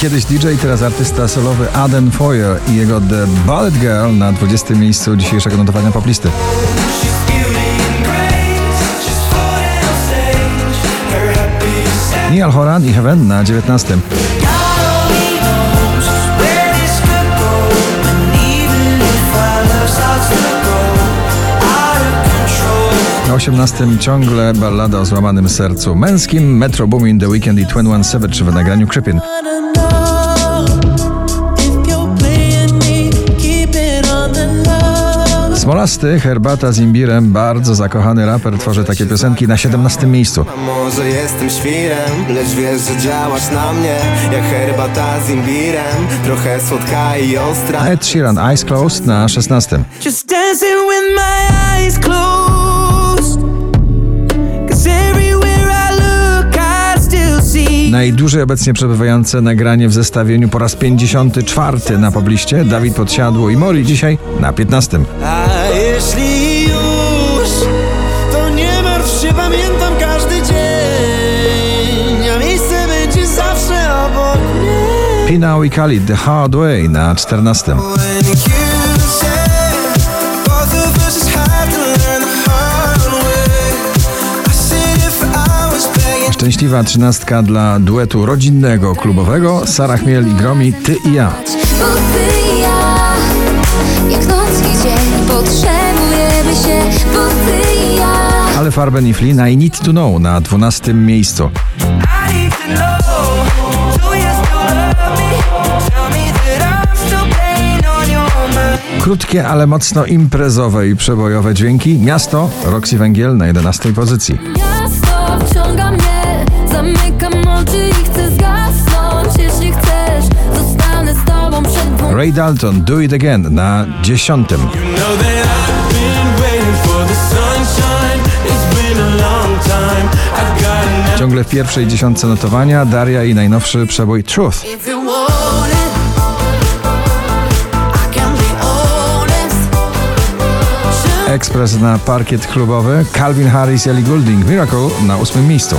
Kiedyś DJ, teraz artysta solowy Aden Foyer i jego The Ballet Girl na 20. miejscu dzisiejszego notowania poplisty. Niall Horan i Heaven na 19. Na 18 ciągle ballada o złamanym sercu męskim, Metro Boomin, The Weekend i 21 Savage w nagraniu Creepin. Smolasty, herbata z imbirem, bardzo zakochany raper tworzy takie piosenki na 17 miejscu. A może jestem świrem, lecz wiesz, że działasz na mnie Jak herbata z imbirem, trochę słodka i ostra Ed Sheeran, Eyes Closed na 16. Just dancing with my eyes closed. Najdłużej obecnie przebywające nagranie w zestawieniu po raz 54 na pobliście Dawid Podsiadło i Mori dzisiaj na 15. A jeśli już, to nie martw się, pamiętam każdy dzień A miejsce będzie zawsze obok mnie Pinał i Khalid The Hard Way na 14. Szczęśliwa trzynastka dla duetu rodzinnego, klubowego Sara Chmiel i Gromi Ty i ja. Bo ty i ja, jak noc i dzień, potrzebujemy się, bo ty i ja. Ale Farben i Flynn I Need To Know na 12 miejscu. Krótkie, ale mocno imprezowe i przebojowe dźwięki. Miasto, Roxy Węgiel na 11 pozycji. Miasto zamykam oczy i chcę zgasnąć. Jeśli chcesz, zostanę z tobą przed. Ray Dalton Do It Again na 10. Know that I've been waiting for the sunshine It's been a long time I got an Ciągle w pierwszej dziesiątce notowania Daria i najnowszy przebój Truth. Ekspres na parkiet klubowy. Calvin Harris i Ellie Goulding Miracle na ósmym miejscu.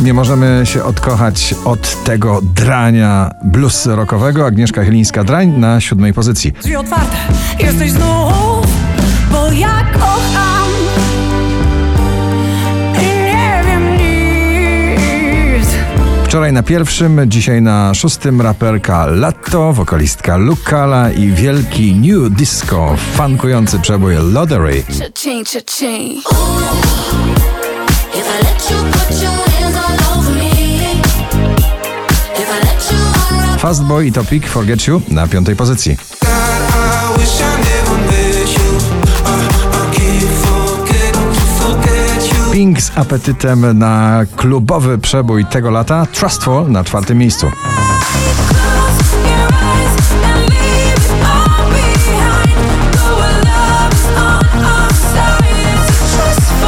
Nie możemy się odkochać od tego drania blues rockowego. Agnieszka Chylińska-Drań na siódmej pozycji. Drzwi otwarte, jesteś znów, bo ja kocham. I nie wiem nic. Wczoraj na pierwszym, dzisiaj na szóstym raperka Latto, wokalistka Lukala i wielki new disco, fankujący przebój Lottery. Cha-ching, cha-ching. If I let you put Fastboy i Topik Forget You na piątej pozycji. Pink z apetytem na klubowy przebój tego lata Trustful na czwartym miejscu.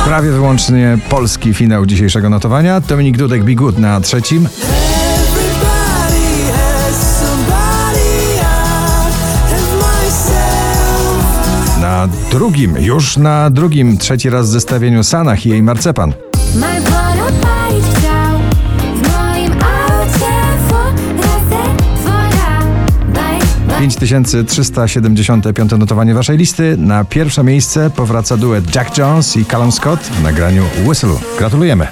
Prawie wyłącznie polski finał dzisiejszego notowania. Dominik Dudek Good na trzecim. Drugim, już na drugim, trzeci raz w zestawieniu Sanach i jej Marcepan. Fotosy twoja Bye, bye 5375 notowanie waszej listy. Na pierwsze miejsce powraca duet Jack Jones i Callum Scott w nagraniu Whistle. Gratulujemy.